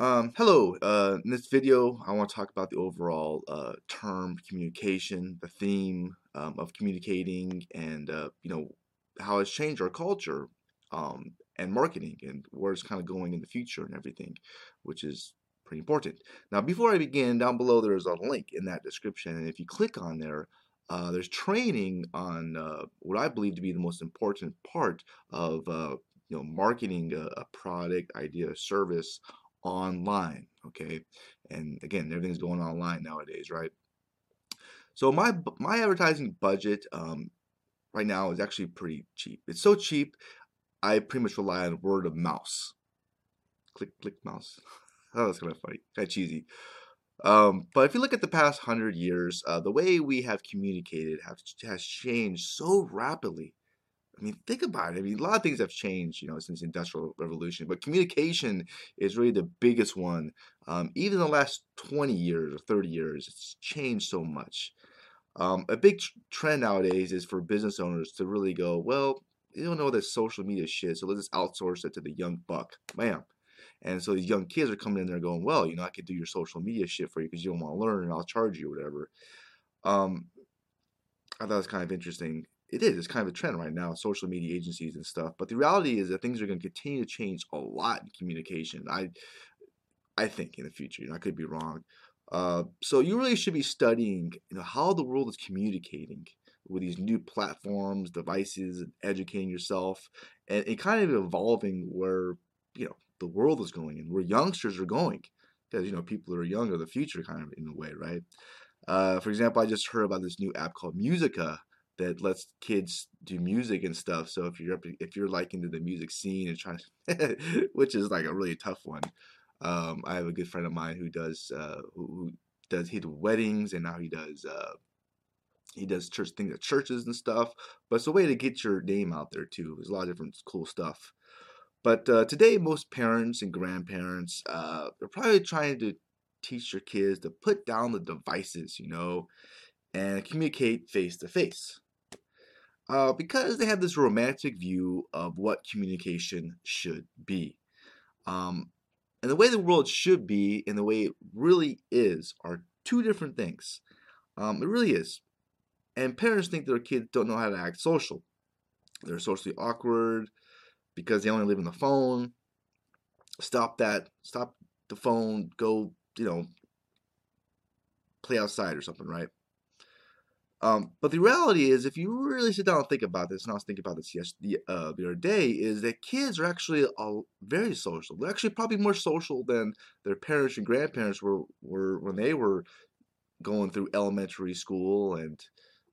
Um, hello, uh, in this video I want to talk about the overall uh, term communication, the theme um, of communicating and uh, you know how it's changed our culture um, and marketing and where it's kind of going in the future and everything, which is pretty important. Now before I begin, down below there is a link in that description and if you click on there, uh, there's training on uh, what I believe to be the most important part of uh, you know marketing a, a product, idea, service online okay? And again everything's going online nowadays right? So my my advertising budget um, right now is actually pretty cheap. It's so cheap I pretty much rely on word of mouse. Click click mouse. Oh that's kind of funny kind of cheesy. Um, but if you look at the past hundred years uh, the way we have communicated has changed so rapidly I mean, think about it. I mean, a lot of things have changed, you know, since the Industrial Revolution, but communication is really the biggest one. Um, even in the last 20 years or 30 years, it's changed so much. Um, a big trend nowadays is for business owners to really go, well, you don't know this social media shit, so let's just outsource it to the young buck. Bam. And so these young kids are coming in there going, well, you know, I could do your social media shit for you because you don't want to learn and I'll charge you whatever. Um, I thought it was kind of interesting it is. It's kind of a trend right now, social media agencies and stuff. But the reality is that things are going to continue to change a lot in communication. I, I think in the future. You know, I could be wrong. Uh, so you really should be studying, you know, how the world is communicating with these new platforms, devices, and educating yourself, and, and kind of evolving where you know the world is going and where youngsters are going, because you know people are young are the future, kind of in a way, right? Uh, for example, I just heard about this new app called Musica that lets kids do music and stuff. So if you're if you're like into the music scene and trying, to, which is like a really tough one. Um, I have a good friend of mine who does uh, who, does he weddings and now he does uh, he does church things at churches and stuff. But it's a way to get your name out there too. There's a lot of different cool stuff. But uh, today, most parents and grandparents uh, are probably trying to teach their kids to put down the devices, you know, and communicate face to face uh, because they have this romantic view of what communication should be. Um, and the way the world should be and the way it really is are two different things. Um, it really is. And parents think their kids don't know how to act social. They're socially awkward because they only live in the phone. Stop that. Stop the phone. Go, you know, play outside or something, right? Um, but the reality is, if you really sit down and think about this, and I was thinking about this yesterday, uh, the other day, is that kids are actually all very social. They're actually probably more social than their parents and grandparents were, were when they were going through elementary school and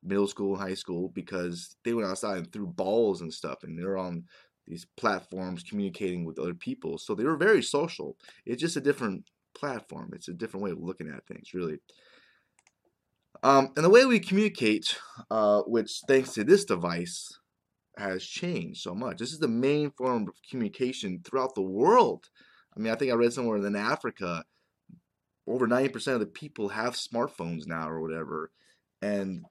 middle school and high school because they went outside and threw balls and stuff, and they're on these platforms communicating with other people. So they were very social. It's just a different platform. It's a different way of looking at things, really. Um, and the way we communicate, uh, which thanks to this device, has changed so much. This is the main form of communication throughout the world. I mean, I think I read somewhere in Africa, over 90% of the people have smartphones now or whatever. And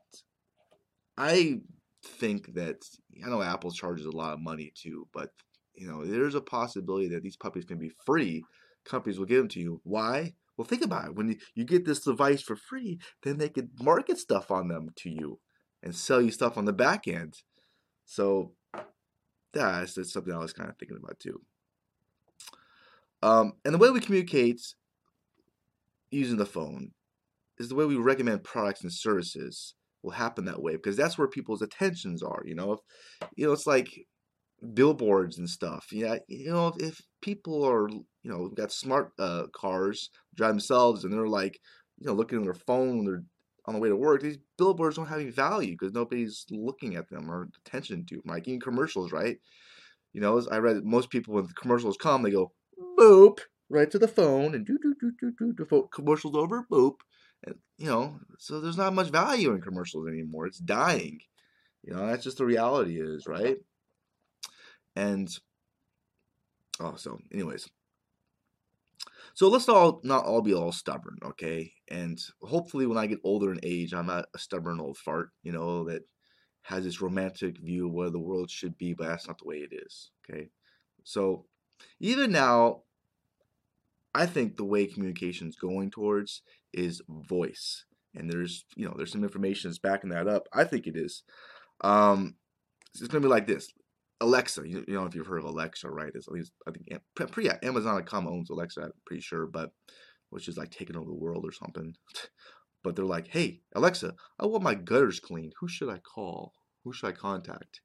I think that, I know Apple charges a lot of money too, but, you know, there's a possibility that these puppies can be free. Companies will give them to you. Why? Well, think about it. When you get this device for free, then they could market stuff on them to you and sell you stuff on the back end. So, that's, that's something I was kind of thinking about too. Um, and the way we communicate using the phone is the way we recommend products and services will happen that way because that's where people's attentions are. You know, if you know, it's like billboards and stuff. Yeah, you know, if people are, you know, got smart uh, cars, drive themselves, and they're like, you know, looking at their phone, they're on the way to work. These billboards don't have any value because nobody's looking at them or attention to them. Like even commercials, right? You know, I read most people when the commercials come, they go boop right to the phone and do do do do do. The commercials over, boop, and you know, so there's not much value in commercials anymore. It's dying. You know, that's just the reality is, right? And oh, so anyways, so let's all not all be all stubborn, okay? And hopefully, when I get older in age, I'm not a stubborn old fart, you know, that has this romantic view of where the world should be, but that's not the way it is, okay? So even now, I think the way communication is going towards is voice, and there's you know there's some information that's backing that up. I think it is. Um, it's gonna be like this. Alexa, you, you know if you've heard of Alexa, right? It's at least I think pretty Amazon.com owns Alexa. I'm pretty sure, but which is like taking over the world or something. but they're like, hey Alexa, I want my gutters cleaned. Who should I call? Who should I contact?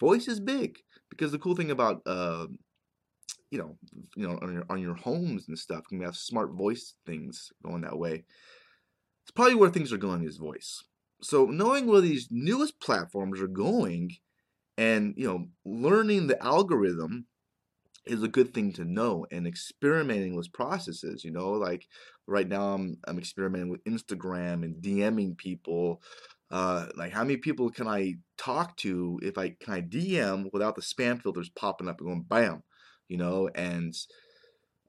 Voice is big because the cool thing about uh, you know, you know, on your on your homes and stuff, you have smart voice things going that way. It's probably where things are going is voice. So knowing where these newest platforms are going, and you know, learning the algorithm is a good thing to know and experimenting with processes you know like right now i'm i'm experimenting with instagram and dming people uh, like how many people can i talk to if i can i dm without the spam filters popping up and going bam you know, and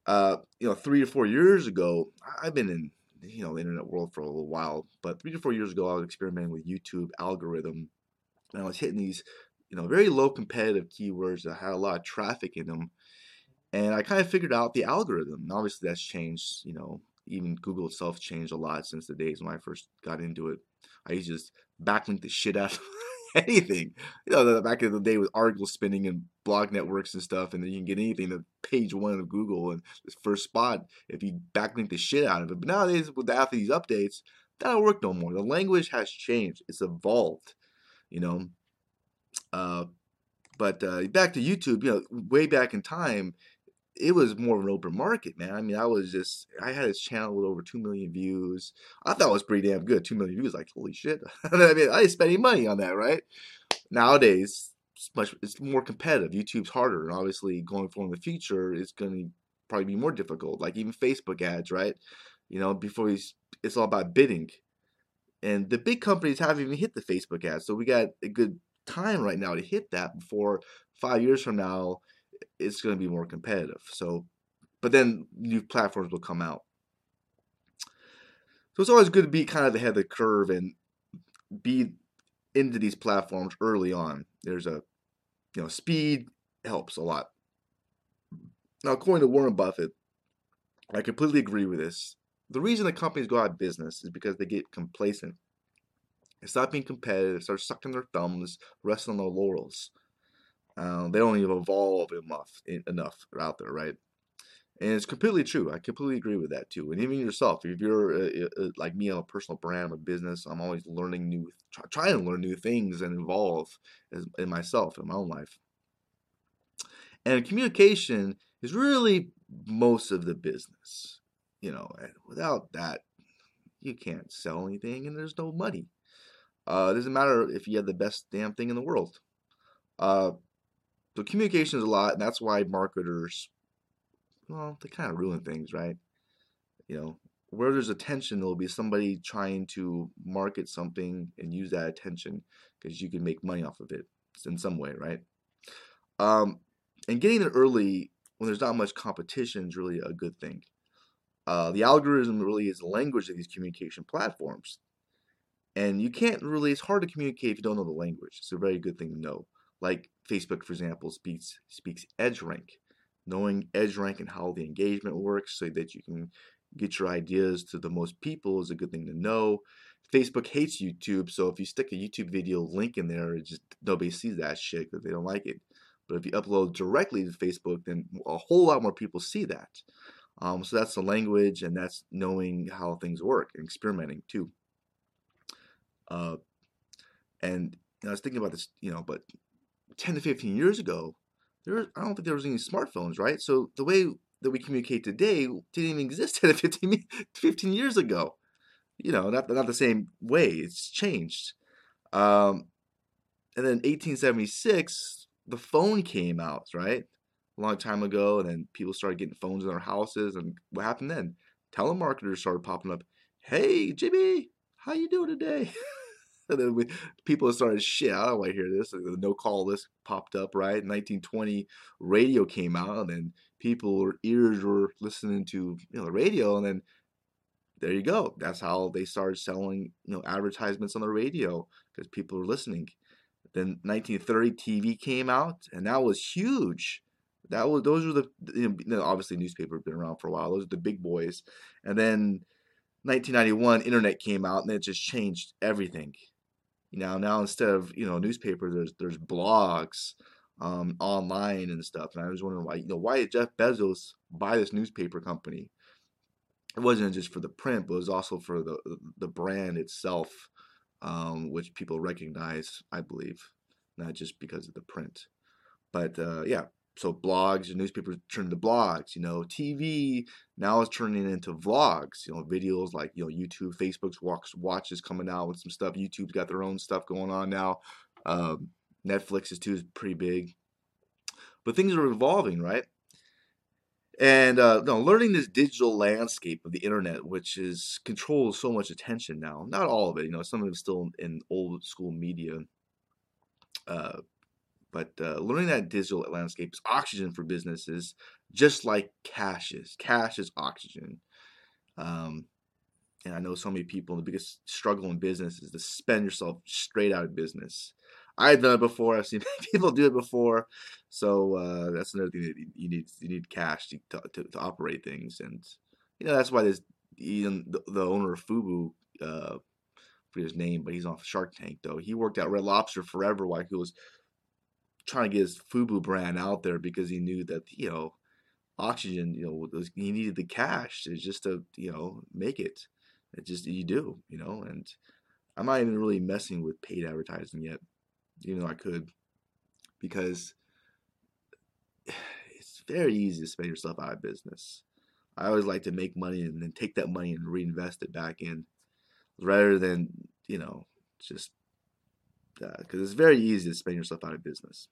uh, you know, three or four years ago, I've been in you know the internet world for a little while, but three to four years ago, I was experimenting with YouTube algorithm, and I was hitting these you know very low competitive keywords that had a lot of traffic in them, and I kind of figured out the algorithm. And obviously, that's changed. You know, even Google itself changed a lot since the days when I first got into it. I used to just backlink the shit out of anything. You know, back in the day with article spinning and blog networks and stuff, and then you can get anything to page one of Google and this first spot if you backlink the shit out of it. But nowadays, with after these updates, that don't work no more. The language has changed. It's evolved. You know. Uh, but uh, back to YouTube, you know, way back in time, it was more of an open market, man. I mean, I was just I had this channel with over two million views. I thought it was pretty damn good. Two million views, like holy shit. I mean, I didn't spend any money on that, right? Nowadays, it's much it's more competitive. YouTube's harder, and obviously going forward in the future, it's going to probably be more difficult. Like even Facebook ads, right? You know, before it's all about bidding, and the big companies haven't even hit the Facebook ads. So we got a good time right now to hit that before five years from now it's going to be more competitive. So, but then new platforms will come out. So it's always good to be kind of ahead of the curve and be into these platforms early on. There's a, you know, speed helps a lot. Now, according to Warren Buffett, I completely agree with this. The reason the companies go out of business is because they get complacent. They stop being competitive, start sucking their thumbs, resting on their laurels. Um, they don't even evolve enough enough out there, right? And it's completely true. I completely agree with that too. And even yourself, if you're uh, uh, like me, I'm a personal brand, I'm a business. I'm always learning new, try, trying to learn new things and evolve as, in myself in my own life. And communication is really most of the business. You know, without that, you can't sell anything, and there's no money. Uh, it doesn't matter if you have the best damn thing in the world. Uh, so communication is a lot, and that's why marketers, well, they kind of ruin things, right? You know, where there's attention, there'll be somebody trying to market something and use that attention because you can make money off of it in some way, right? Um, and getting it early when there's not much competition is really a good thing. Uh, the algorithm really is the language of these communication platforms. And you can't really, it's hard to communicate if you don't know the language. It's a very good thing to know. Like Facebook, for example, speaks speaks EdgeRank. Knowing EdgeRank and how the engagement works so that you can get your ideas to the most people is a good thing to know. Facebook hates YouTube, so if you stick a YouTube video link in there, just nobody sees that shit because they don't like it. But if you upload directly to Facebook, then a whole lot more people see that. Um, so that's the language, and that's knowing how things work and experimenting too. Uh, and I was thinking about this, you know, but 10 to 15 years ago, there I don't think there was any smartphones, right? So the way that we communicate today didn't even exist 10 to 15, 15 years ago. You know, not, not the same way. It's changed. Um, and then 1876, the phone came out, right? A long time ago, and then people started getting phones in their houses. And what happened then? Telemarketers started popping up. Hey, Jimmy, how you doing today? and then we, people started shit. I don't want to hear this. The no call list popped up, right? 1920, radio came out, and then people ears were listening to you know the radio, and then there you go. That's how they started selling you know advertisements on the radio because people were listening. Then 1930, TV came out, and that was huge. That was those were the you know, obviously newspaper have been around for a while. Those are the big boys, and then 1991, internet came out, and it just changed everything. You know, now instead of you know newspaper, there's there's blogs um, online and stuff. And I was wondering why you know why did Jeff Bezos buy this newspaper company? It wasn't just for the print, but it was also for the the brand itself, um, which people recognize, I believe, not just because of the print. But uh, yeah, so blogs and newspapers turned to blogs. You know, TV now is turning into vlogs. You know, videos like you know YouTube, Facebook's watch watches coming out with some stuff. YouTube's got their own stuff going on now. Um, Netflix is too is pretty big, but things are evolving, right? And uh, no, learning this digital landscape of the internet, which is controls so much attention now. Not all of it, you know. Some of it's still in old school media. Uh, but uh, learning that digital landscape is oxygen for businesses, just like cash is. Cash is oxygen. Um, and I know so many people, the biggest struggle in business is to spend yourself straight out of business. I've done it before. I've seen people do it before. So uh, that's another thing that you need. You need cash to, to, to operate things, and you know that's why there's even the, the owner of Fubu. Uh, his name, but he's on Shark Tank though. He worked at Red Lobster forever while he was trying to get his Fubu brand out there because he knew that you know oxygen, you know, was, he needed the cash to just to you know make it. It just you do, you know, and I'm not even really messing with paid advertising yet, even though I could, because it's very easy to spend yourself out of business. I always like to make money and then take that money and reinvest it back in, rather than you know just because uh, it's very easy to spend yourself out of business.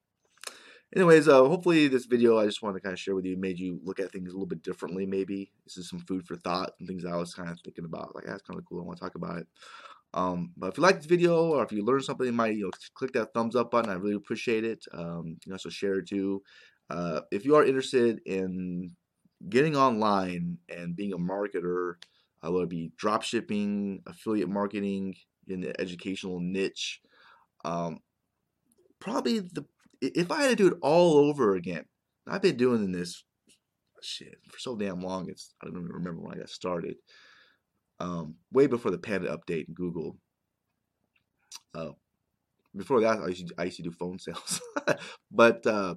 Anyways, uh, hopefully this video I just wanted to kind of share with you made you look at things a little bit differently. Maybe this is some food for thought and things I was kind of thinking about. Like that's kind of cool. I want to talk about it. Um, but if you like this video or if you learned something, you might you know click that thumbs up button. I really appreciate it. Um, you can also share it too. Uh, if you are interested in getting online and being a marketer, uh, whether it be drop shipping, affiliate marketing in the educational niche, um, probably the if I had to do it all over again, I've been doing this shit for so damn long. It's I don't even remember when I got started. Um, way before the Panda update in Google. Uh, before that, I used to, I used to do phone sales. but uh,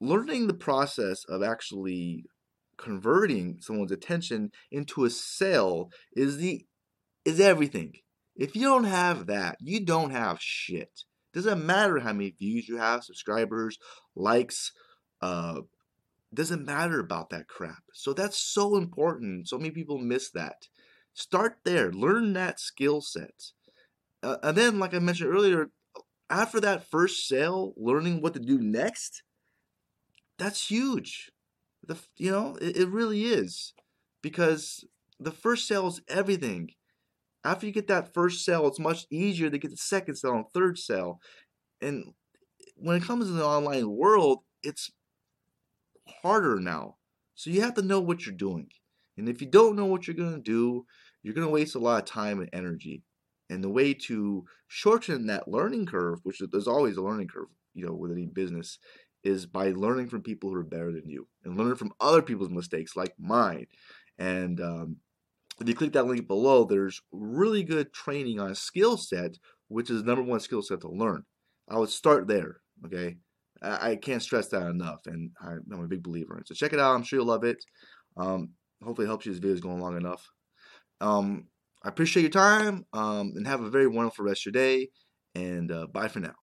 learning the process of actually converting someone's attention into a sale is the is everything. If you don't have that, you don't have shit. Doesn't matter how many views you have, subscribers, likes, uh, doesn't matter about that crap. So that's so important. So many people miss that. Start there, learn that skill set. Uh, and then, like I mentioned earlier, after that first sale, learning what to do next, that's huge. The, you know, it, it really is. Because the first sale is everything. After you get that first sale, it's much easier to get the second sale and third sale. And when it comes to the online world, it's harder now. So you have to know what you're doing. And if you don't know what you're going to do, you're going to waste a lot of time and energy. And the way to shorten that learning curve, which there's always a learning curve, you know, with any business, is by learning from people who are better than you and learning from other people's mistakes like mine. And um, if you click that link below, there's really good training on a skill set, which is the number one skill set to learn. I would start there, okay? I, I can't stress that enough, and I, am a big believer in it. So check it out. I'm sure you'll love it. Um, hopefully it helps you. This video is going long enough. Um, I appreciate your time, um, and have a very wonderful rest of your day, and uh, bye for now.